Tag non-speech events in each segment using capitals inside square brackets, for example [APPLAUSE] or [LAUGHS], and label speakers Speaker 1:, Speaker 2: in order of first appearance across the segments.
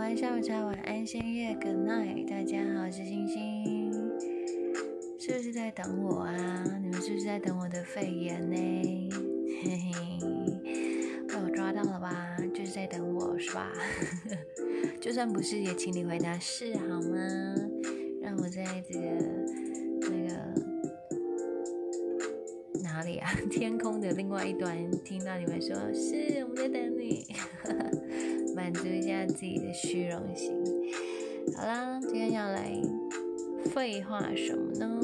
Speaker 1: 午安、下午茶、晚安、深夜，Good night，大家好，我是星星，是不是在等我啊？你们是不是在等我的肺炎呢？嘿嘿，被我抓到了吧？就是在等我是吧？[LAUGHS] 就算不是，也请你回答是好吗？让我在这个那个哪里啊？天空的另外一端听到你们说是我们在等你。[LAUGHS] 满足一下自己的虚荣心。好啦，今天要来废话什么呢？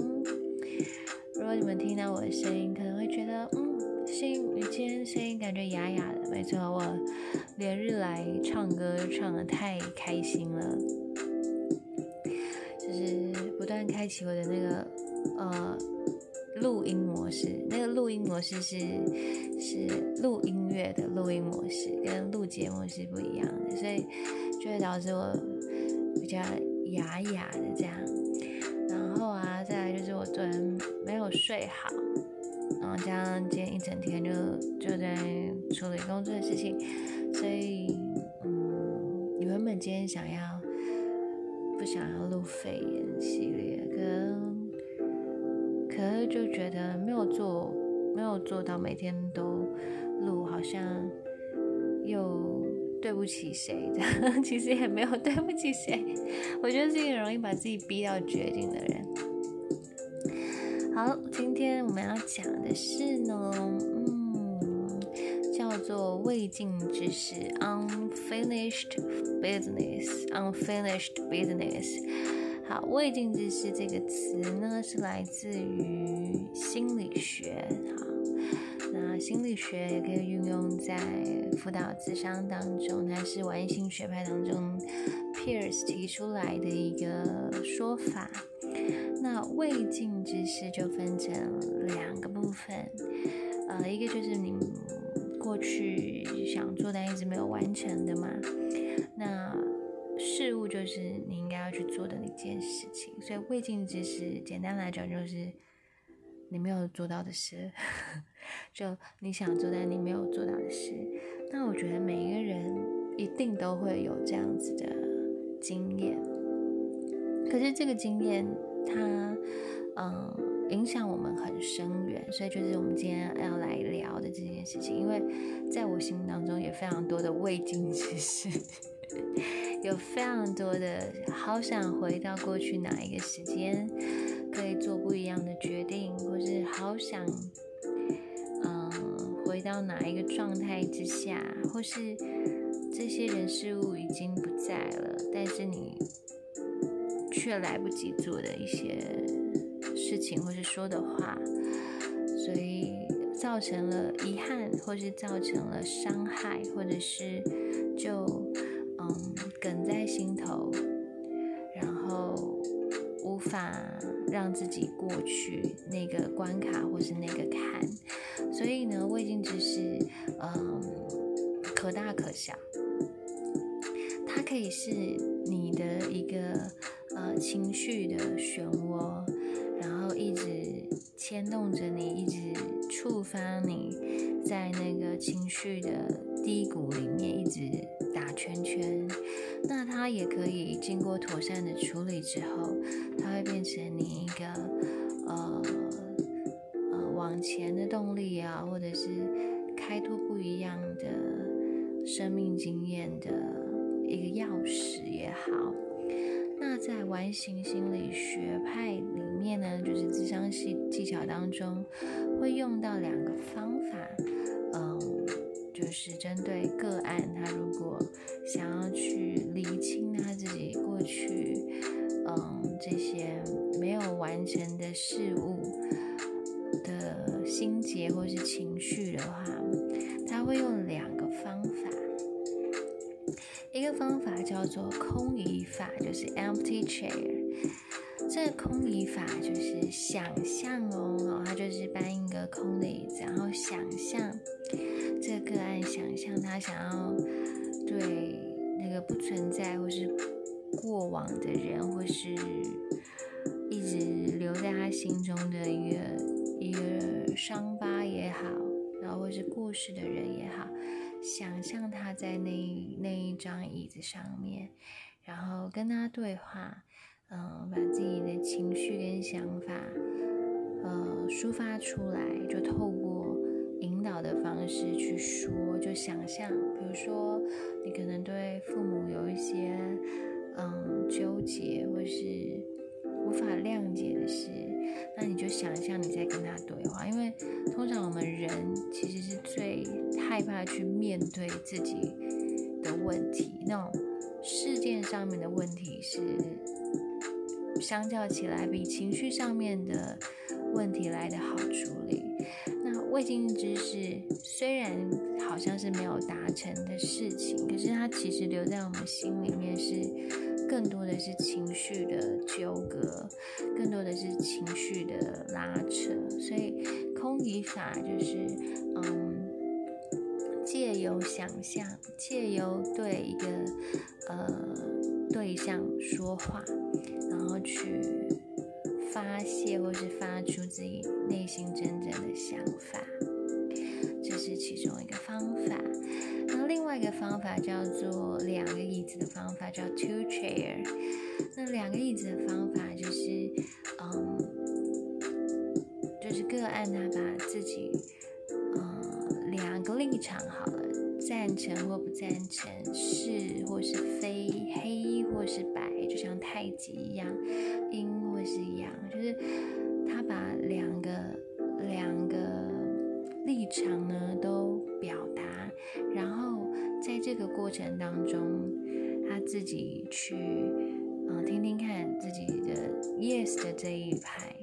Speaker 1: 如果你们听到我的声音，可能会觉得，嗯，星，你今天声音感觉哑哑的。没错，我连日来唱歌唱的太开心了，就是不断开启我的那个呃录音模式。那个录音模式是是录音乐的录音模式，跟录节目是不一样的，所以就会导致我比较哑哑的这样。然后啊，再来就是我昨天没有睡好，然后加上今天一整天就就在处理工作的事情，所以嗯，原本今天想要不想要录肺炎系列，可可是就觉得没有做没有做到每天都录，好像又对不起谁的，[LAUGHS] 其实也没有对不起谁。我觉得是一个容易把自己逼到绝境的人。好，今天我们要讲的是呢，嗯，叫做未尽之事 （unfinished business），unfinished business。好，未尽之事这个词呢，是来自于心理学。好，那心理学也可以运用在辅导智商当中，它是完形学派当中 Pierce 提出来的一个说法。那未尽之事就分成两个部分，呃，一个就是你过去想做但一直没有完成的嘛，那事物就是你应该要去做的那件事情，所以未尽之事，简单来讲就是你没有做到的事，[LAUGHS] 就你想做但你没有做到的事。那我觉得每一个人一定都会有这样子的经验，可是这个经验。它，嗯，影响我们很深远，所以就是我们今天要来聊的这件事情。因为在我心目当中，也非常多的未尽之事，有非常多的好想回到过去哪一个时间，可以做不一样的决定，或是好想，嗯，回到哪一个状态之下，或是这些人事物已经不在了，但是你。却来不及做的一些事情，或是说的话，所以造成了遗憾，或是造成了伤害，或者是就嗯梗在心头，然后无法让自己过去那个关卡或是那个坎，所以呢，未尽之事，嗯，可大可小，它可以是你的一个。呃，情绪的漩涡，然后一直牵动着你，一直触发你在那个情绪的低谷里面一直打圈圈。那它也可以经过妥善的处理之后，它会变成你一个呃呃往前的动力啊，或者是开拓不一样的生命经验的一个钥匙也好。那在完形心理学派里面呢，就是智商系技巧当中，会用到两个方法，嗯，就是针对个案，他如果想要去理清他自己过去，嗯，这些没有完成的事物的心结或是情绪的话，他会用两个方法。一个方法叫做空椅法，就是 empty chair。这个空椅法就是想象哦，它就是搬一个空的椅子，然后想象这个案，想象他想要对那个不存在或是过往的人，或是一直留在他心中的一个一个伤疤也好，然后或是过世的人也好。想象他在那那一张椅子上面，然后跟他对话，嗯，把自己的情绪跟想法，呃，抒发出来，就透过导的方式去说，就想象，比如说你可能对父母有一些嗯纠结或是无法谅解的事。那你就想象你在跟他对话，因为通常我们人其实是最害怕去面对自己的问题，那种事件上面的问题是相较起来比情绪上面的问题来的好处理。未经知识虽然好像是没有达成的事情，可是它其实留在我们心里面是。更多的是情绪的纠葛，更多的是情绪的拉扯，所以空语法就是，嗯，借由想象，借由对一个呃对象说话，然后去发泄或是发出自己内心真正的想法，这是其中一个方法。那另外一个方法叫做两个椅子的方法，叫 two chair。那两个椅子的方法就是，嗯，就是个案他把自己，嗯，两个立场好了，赞成或不赞成，是或是非，黑或是白，就像太极一样，阴或是阳，就是他把两个两个立场呢都表达，然后。在这个过程当中，他自己去，嗯，听听看自己的 yes 的这一排，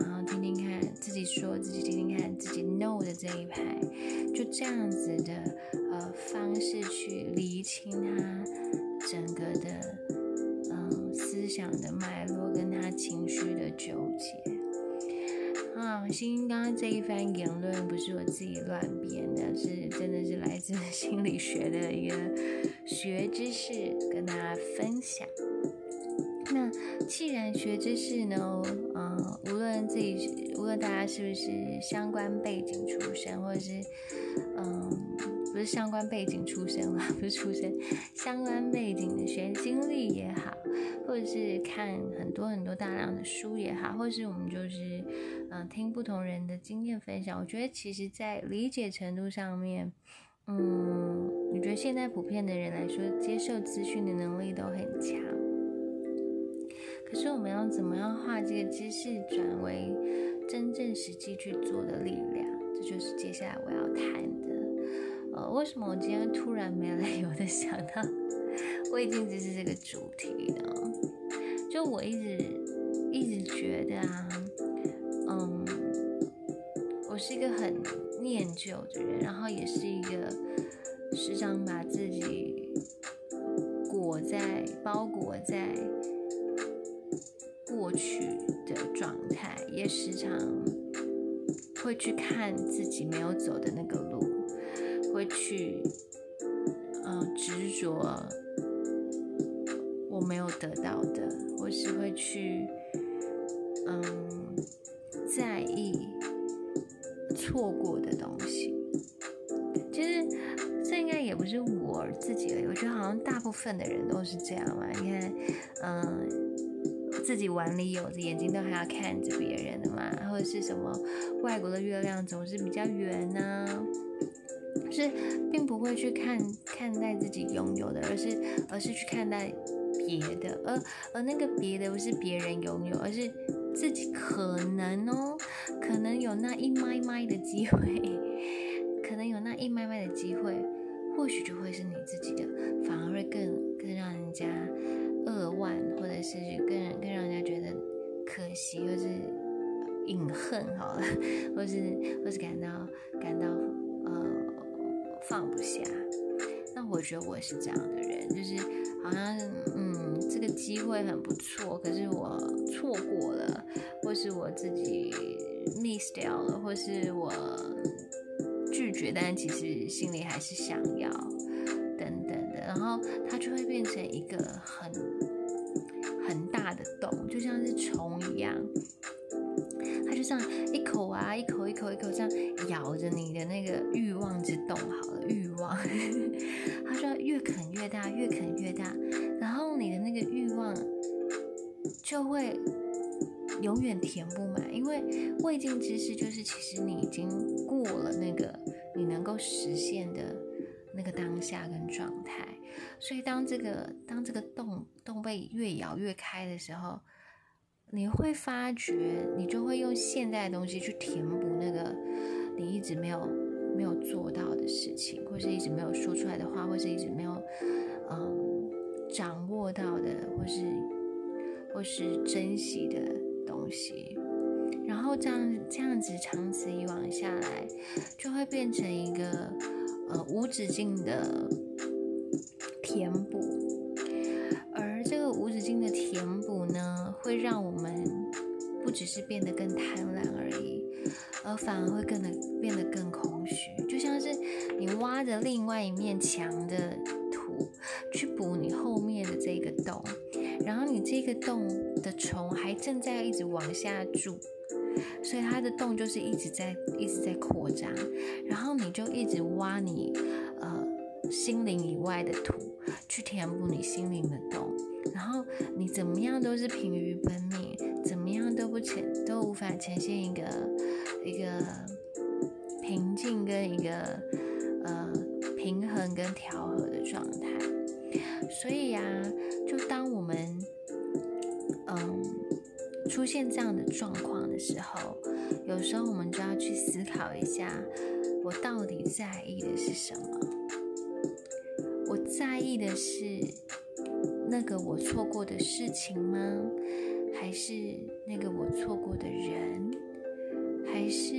Speaker 1: 然后听听看自己说自己听听看自己 no 的这一排，就这样子的呃方式去理清他整个的嗯思想的脉络跟他情绪的纠结。啊，心刚刚这一番言论不是我自己乱编的，是真的是来自心理学的一个学知识，跟大家分享。那既然学知识呢，嗯，无论自己，无论大家是不是相关背景出身，或者是，嗯。不是相关背景出身啦，[LAUGHS] 不是出身相关背景的学经历也好，或者是看很多很多大量的书也好，或是我们就是嗯听不同人的经验分享，我觉得其实在理解程度上面，嗯，我觉得现在普遍的人来说，接受资讯的能力都很强。可是我们要怎么样化这个知识转为真正实际去做的力量？这就是接下来我要谈的。呃，为什么我今天突然没来由的想到胃镜知识这个主题呢？就我一直一直觉得啊，嗯，我是一个很念旧的人，然后也是一个时常把自己裹在包裹在去看自己没有走的那个路。会去，嗯，执着我没有得到的，或是会去，嗯，在意错过的东西。其实这应该也不是我自己而已，我觉得好像大部分的人都是这样嘛。你看，嗯，自己碗里有的眼睛都还要看着，外国的月亮总是比较圆呢？是，并不会去看看待自己拥有的，而是而是去看待别的，而而那个别的不是别人拥有，而是自己可能哦，可能有那一麦麦的机会，可能有那一麦麦的机会，或许就会是你自己的，反而会更更让人家扼腕，或者是更更让人家觉得可惜，或是隐恨好了，或是或是感到感到呃。放不下，那我觉得我是这样的人，就是好像嗯，这个机会很不错，可是我错过了，或是我自己 miss 掉了，或是我拒绝，但其实心里还是想要等等的，然后它就会变成一个很很大的洞，就像是虫一样。就这样一口啊，一口一口一口这样咬着你的那个欲望之洞，好了，欲望，他说越啃越大，越啃越大，然后你的那个欲望就会永远填不满，因为未尽之事就是其实你已经过了那个你能够实现的那个当下跟状态，所以当这个当这个洞洞被越咬越开的时候。你会发觉，你就会用现在的东西去填补那个你一直没有没有做到的事情，或是一直没有说出来的话，或是一直没有嗯掌握到的，或是或是珍惜的东西。然后这样这样子长此以往下来，就会变成一个呃无止境的填补。会让我们不只是变得更贪婪而已，而反而会更的变得更空虚。就像是你挖着另外一面墙的土去补你后面的这个洞，然后你这个洞的虫还正在一直往下住，所以它的洞就是一直在一直在扩张，然后你就一直挖你呃心灵以外的土去填补你心灵的洞。然后你怎么样都是疲于奔命，怎么样都不呈都无法呈现一个一个平静跟一个呃平衡跟调和的状态。所以呀，就当我们嗯出现这样的状况的时候，有时候我们就要去思考一下，我到底在意的是什么？我在意的是。那个我错过的事情吗？还是那个我错过的人？还是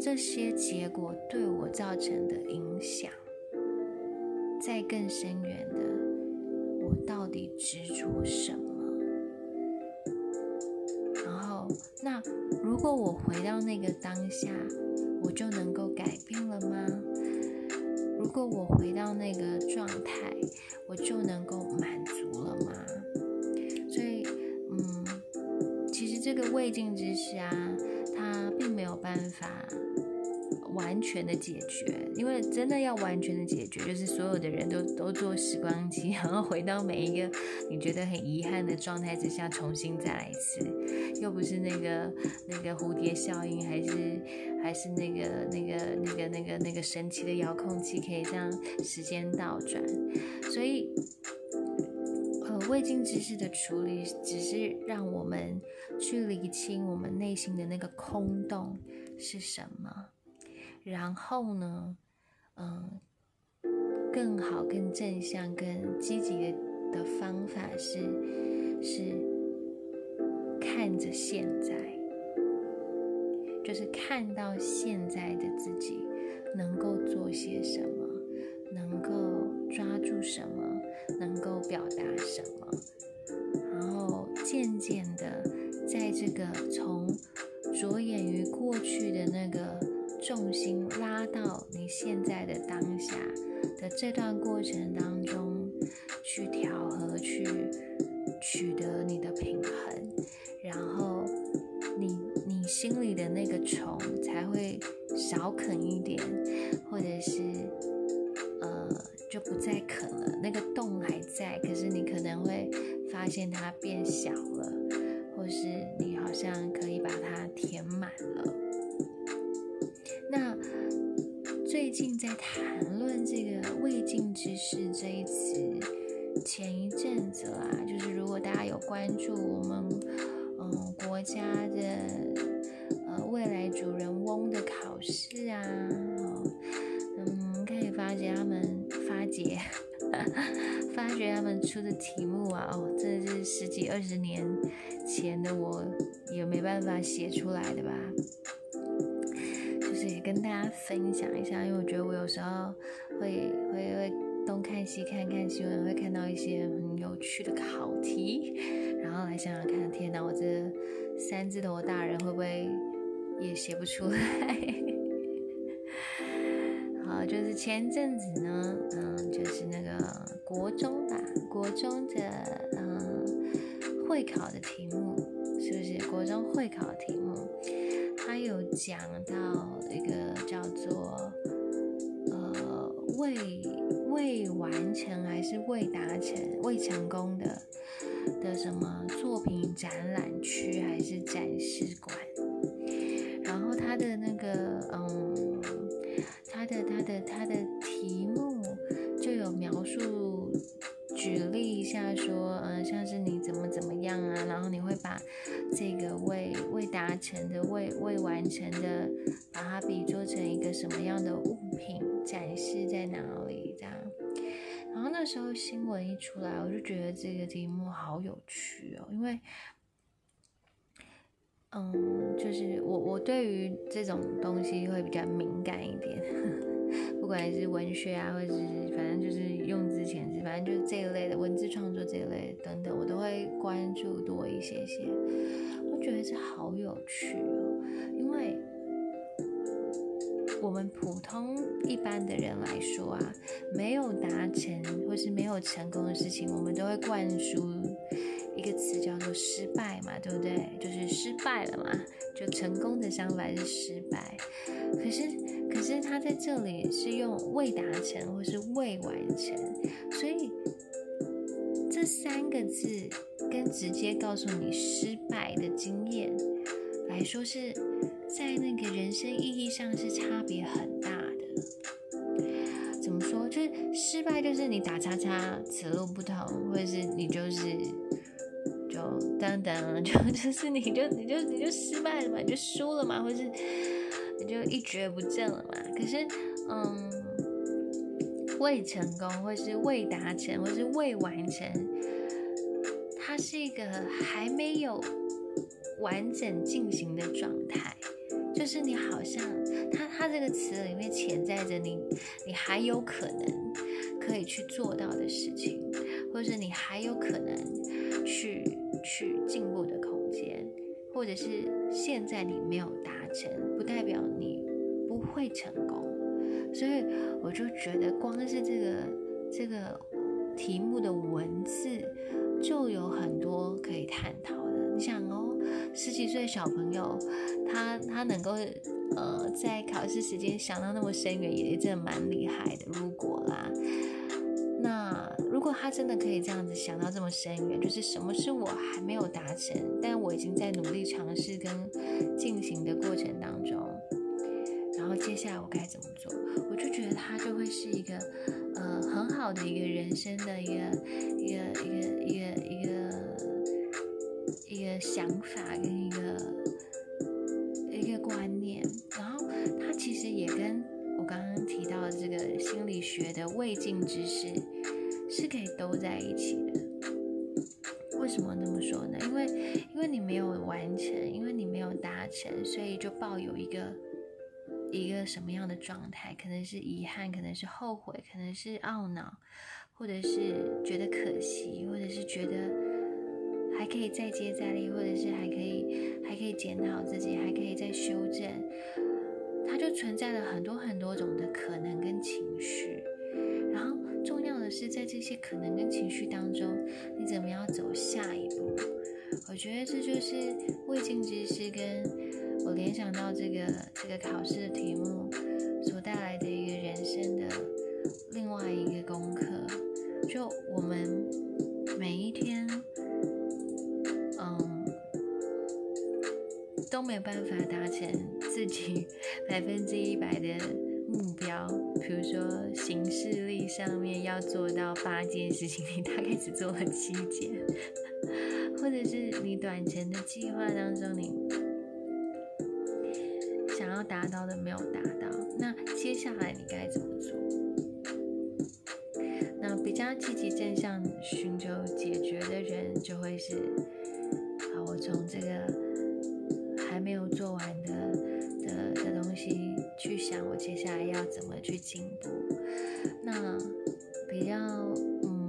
Speaker 1: 这些结果对我造成的影响？再更深远的，我到底执着什么？然后，那如果我回到那个当下，我就能够改变了吗？如果我回到那个状态，我就能够满足了吗？所以，嗯，其实这个未尽之事啊，它并没有办法。完全的解决，因为真的要完全的解决，就是所有的人都都做时光机，[LAUGHS] 然后回到每一个你觉得很遗憾的状态之下，重新再来一次，又不是那个那个蝴蝶效应，还是还是那个那个那个那个那个神奇的遥控器，可以让时间倒转。所以，呃，未尽之事的处理，只是让我们去理清我们内心的那个空洞是什么。然后呢，嗯，更好、更正向、更积极的的方法是，是看着现在，就是看到现在的自己能够做些什么，能够抓住什么，能够表达什么，然后渐渐的，在这个从着眼于过去的那个。重心拉到你现在的当下的这段过程当中去调和，去写出来的吧。就是也跟大家分享一下，因为我觉得我有时候会会会东看西看看新闻，会看到一些很有趣的考题，然后来想想看，天哪，我这三字头大人会不会也写不出来？[LAUGHS] 好，就是前阵子呢，嗯，就是那个国中吧，国中的嗯会考的题目是不是？国中会考题目，他有讲到一个叫做呃未未完成还是未达成、未成功的的什么作品展览区还是展示馆，然后他的那个嗯，他的他的他的题目就有描述。举例下，说，嗯，像是你怎么怎么样啊，然后你会把这个未未达成的、未未完成的，把它比作成一个什么样的物品，展示在哪里这样。然后那时候新闻一出来，我就觉得这个题目好有趣哦，因为，嗯，就是我我对于这种东西会比较敏感一点。[LAUGHS] 不管是文学啊，或者是反正就是用，反正就是这一类的文字创作这一类等等，我都会关注多一些些。我觉得这好有趣哦，因为我们普通一般的人来说啊，没有达成或是没有成功的事情，我们都会灌输一个词叫做失败嘛，对不对？就是失败了嘛，就成功的相反是失败。可是。可是他在这里是用未达成或是未完成，所以这三个字跟直接告诉你失败的经验来说，是在那个人生意义上是差别很大的。怎么说？就是失败就是你打叉叉，此路不通，或者是你就是就等等，就 [LAUGHS] 就是你就你就你就失败了嘛，你就输了嘛，或是。就一蹶不振了嘛？可是，嗯，未成功，或是未达成，或是未完成，它是一个还没有完整进行的状态。就是你好像，它它这个词里面潜在着你，你还有可能可以去做到的事情，或者是你还有可能去去进步的空间，或者是现在你没有达成，不代表你不。会成功，所以我就觉得光是这个这个题目的文字就有很多可以探讨的。你想哦，十几岁小朋友，他他能够呃在考试时间想到那么深远，也真的蛮厉害的。如果啦，那如果他真的可以这样子想到这么深远，就是什么是我还没有达成，但我已经在努力尝试跟进行的过程当中。然后接下来我该怎么做？我就觉得他就会是一个，呃，很好的一个人生的一个一个一个一个一个一个想法跟一个一个观念。然后他其实也跟我刚刚提到的这个心理学的未尽之事是可以都在一起的。为什么那么说呢？因为因为你没有完成，因为你没有达成，所以就抱有一个。一个什么样的状态？可能是遗憾，可能是后悔，可能是懊恼，或者是觉得可惜，或者是觉得还可以再接再厉，或者是还可以还可以检讨自己，还可以再修正。它就存在了很多很多种的可能跟情绪。是，在这些可能跟情绪当中，你怎么样走下一步？我觉得这就是未尽之事跟。我联想到这个这个考试的题目所带来的一个人生的另外一个功课，就我们每一天，嗯，都没有办法达成自己 [LAUGHS] 百分之一百的目标。比如说，行事历上面要做到八件事情，你大概只做了七件；或者是你短程的计划当中，你想要。达到的没有达到，那接下来你该怎么做？那比较积极正向寻求解决的人，就会是：好，我从这个还没有做完我接下来要怎么去进步。那比较嗯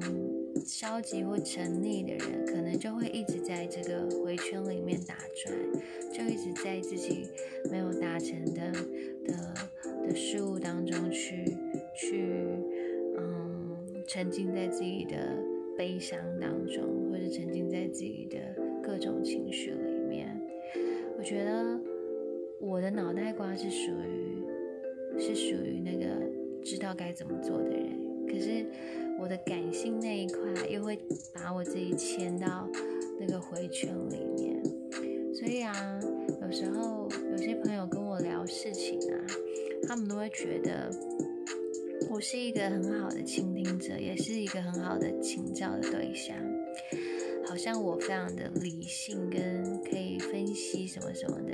Speaker 1: 消极或沉溺的人，可能就会一直在这个回圈里面打转，就一直在自己。没有达成的的的事物当中去去嗯沉浸在自己的悲伤当中，或者沉浸在自己的各种情绪里面。我觉得我的脑袋瓜是属于是属于那个知道该怎么做的人，可是我的感性那一块又会把我自己牵到那个回圈里面，所以啊，有时候有些朋友跟我聊事情啊，他们都会觉得我是一个很好的倾听者，也是一个很好的请教的对象。好像我非常的理性，跟可以分析什么什么的，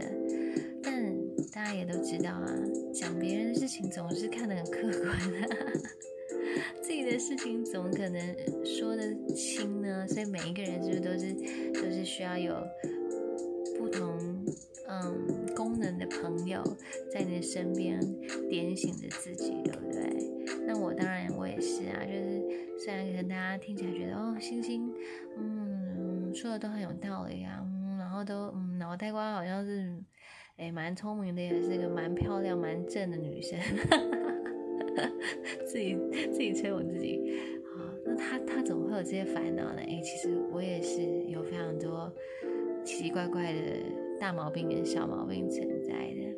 Speaker 1: 大家也都知道啊，讲别人的事情总是看得很客观的，[LAUGHS] 自己的事情怎么可能说得清呢？所以每一个人是不是都是都是需要有不同嗯功能的朋友在你的身边点醒着自己，对不对？那我当然我也是啊，就是虽然可能大家听起来觉得哦，星星，嗯。说的都很有道理啊，嗯，然后都嗯，脑袋瓜好像是，哎，蛮聪明的，也是一个蛮漂亮、蛮正的女生，[LAUGHS] 自己自己吹我自己，好，那她她怎么会有这些烦恼呢？哎，其实我也是有非常多奇奇怪怪的大毛病跟小毛病存在的，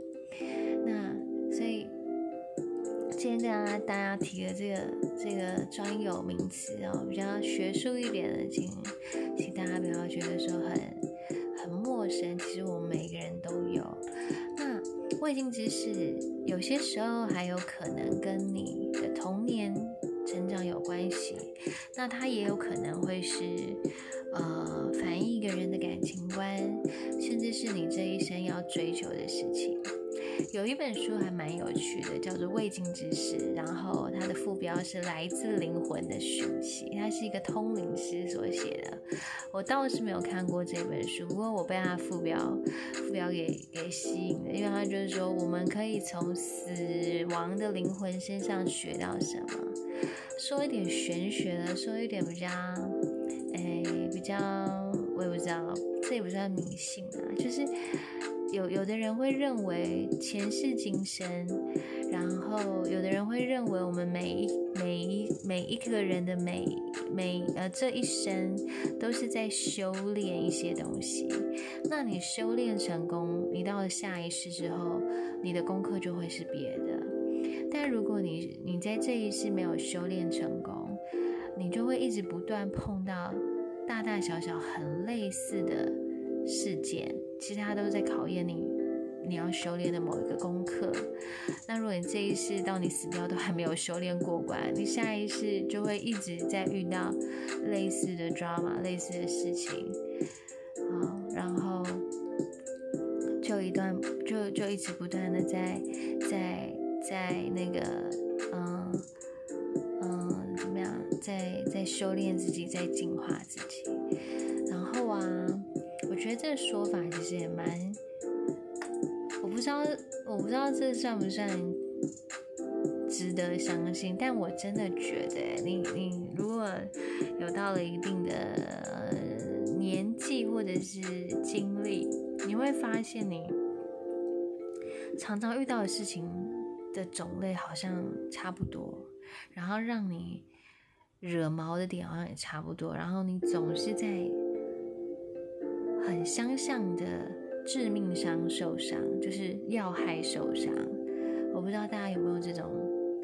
Speaker 1: 那所以。今天跟大家大家提的这个这个专有名词哦，比较学术一点的，请请大家不要觉得说很很陌生。其实我。未尽之事，有些时候还有可能跟你的童年成长有关系。那它也有可能会是呃反映一个人的感情观，甚至是你这一生要追求的事情。有一本书还蛮有趣的，叫做《未经之事》，然后它的副标是“来自灵魂的讯息”，它是一个通灵师所写的。我倒是没有看过这本书，不过我被它副标副标给给吸引了，因为它就是说我们可以从死亡的灵魂身上学到什么。说一点玄学的，说一点比较，哎，比较我也不知道，这也不算迷信啊，就是。有有的人会认为前世今生，然后有的人会认为我们每一每一每一个人的每每呃这一生都是在修炼一些东西。那你修炼成功，你到了下一世之后，你的功课就会是别的。但如果你你在这一世没有修炼成功，你就会一直不断碰到大大小小很类似的事件。其他都是在考验你，你要修炼的某一个功课。那如果你这一世到你死掉都还没有修炼过关，你下一世就会一直在遇到类似的 drama、类似的事情。好，然后就一段就就一直不断的在在在那个嗯嗯怎么样，在在修炼自己，在进化自己。然后啊。这个说法其实也蛮，我不知道，我不知道这算不算值得相信，但我真的觉得，你你如果有到了一定的年纪或者是经历，你会发现你常常遇到的事情的种类好像差不多，然后让你惹毛的点好像也差不多，然后你总是在。很相像的致命伤受伤，就是要害受伤。我不知道大家有没有这种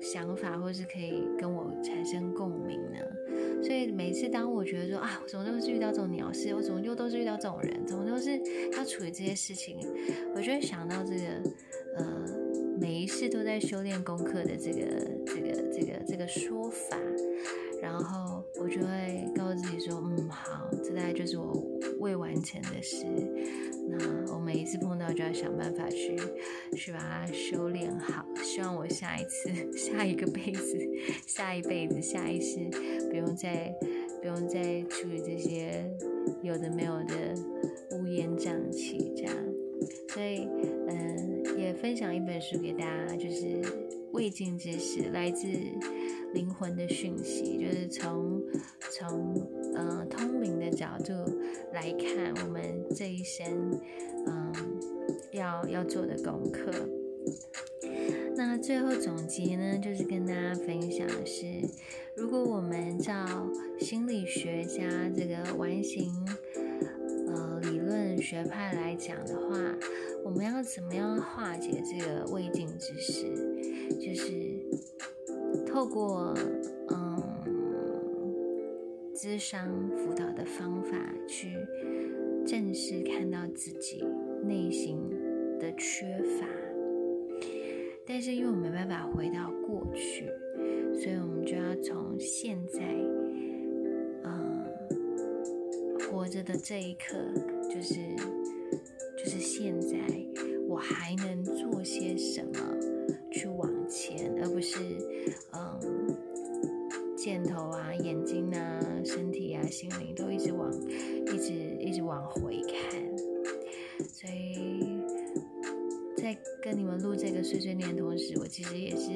Speaker 1: 想法，或是可以跟我产生共鸣呢？所以每次当我觉得说啊，我怎么都是遇到这种鸟事，我怎么又都是遇到这种人，怎么都是要处理这些事情，我就会想到这个呃，每一世都在修炼功课的这个这个这个这个说法。然后我就会告诉自己说，嗯，好，这大概就是我未完成的事。那我每一次碰到，就要想办法去去把它修炼好。希望我下一次、[LAUGHS] 下一个辈子、下一辈子、下一世，不用再不用再处理这些有的没有的乌烟瘴气这样。所以，嗯，也分享一本书给大家，就是未尽之事，来自。灵魂的讯息，就是从从嗯通灵的角度来看，我们这一生嗯要要做的功课。那最后总结呢，就是跟大家分享的是，如果我们照心理学家这个完形呃理论学派来讲的话，我们要怎么样化解这个未尽之事？就是透过嗯，智商辅导的方法去正式看到自己内心的缺乏。但是因为我没办法回到过去，所以我们就要从现在，嗯，活着的这一刻，就是就是现在，我还能做些什么去往钱，而不是嗯，箭头啊、眼睛啊、身体啊、心灵都一直往一直一直往回看，所以。在跟你们录这个碎碎念的同时，我其实也是，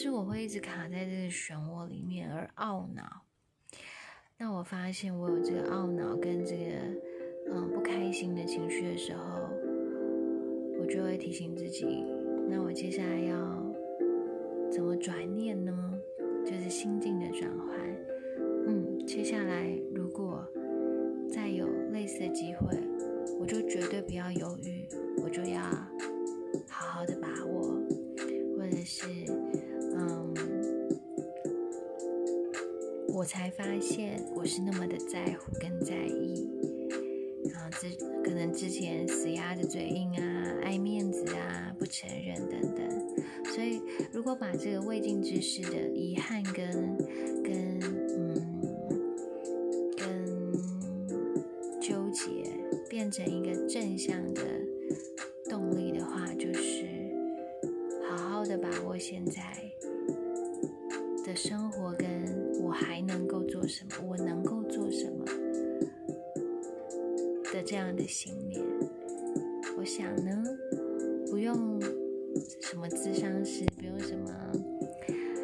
Speaker 1: 是我会一直卡在这个漩涡里面而懊恼。那我发现我有这个懊恼跟这个嗯不开心的情绪的时候，我就会提醒自己：那我接下来要怎么转念呢？就是心境的转换。嗯，接下来如果再有类似的机会，我就绝对不要犹豫，我就要好好的把握，或者是。我才发现我是那么的在乎跟在意，然后之可能之前死鸭子嘴硬啊，爱面子啊，不承认等等，所以如果把这个未尽之事的遗憾跟跟嗯跟纠结变成一个正向的动力的话，就是好好的把握现在的生活跟。我还能够做什么？我能够做什么的这样的信念？我想呢，不用什么智商师，不用什么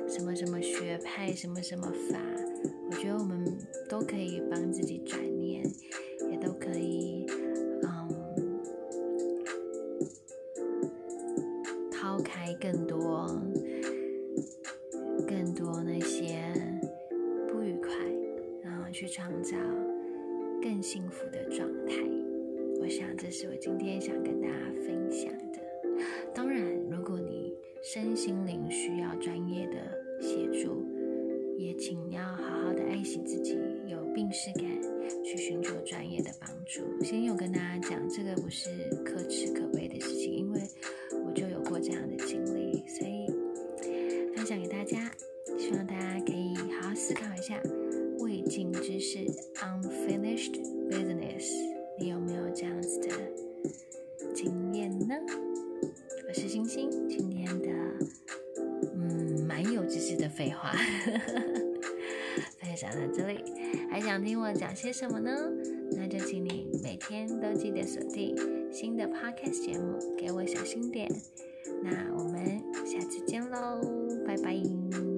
Speaker 1: 什么什么学派，什么什么法，我觉得我们都可以帮自己转念，也都可以，请你要好好的爱惜自己，有病视感，去寻求专业的帮助。先有跟大家讲，这个不是可耻可悲的事情，因为我就有过这样的经历，所以分享给大家，希望大家可以好好思考一下。未尽之事，unfinished business，你有没有这样子的经验呢？我是星星，今天的嗯蛮有知识的废话，分享到这里，还想听我讲些什么呢？那就请你每天都记得锁定新的 Podcast 节目，给我小心点。那我们下次见喽，拜拜。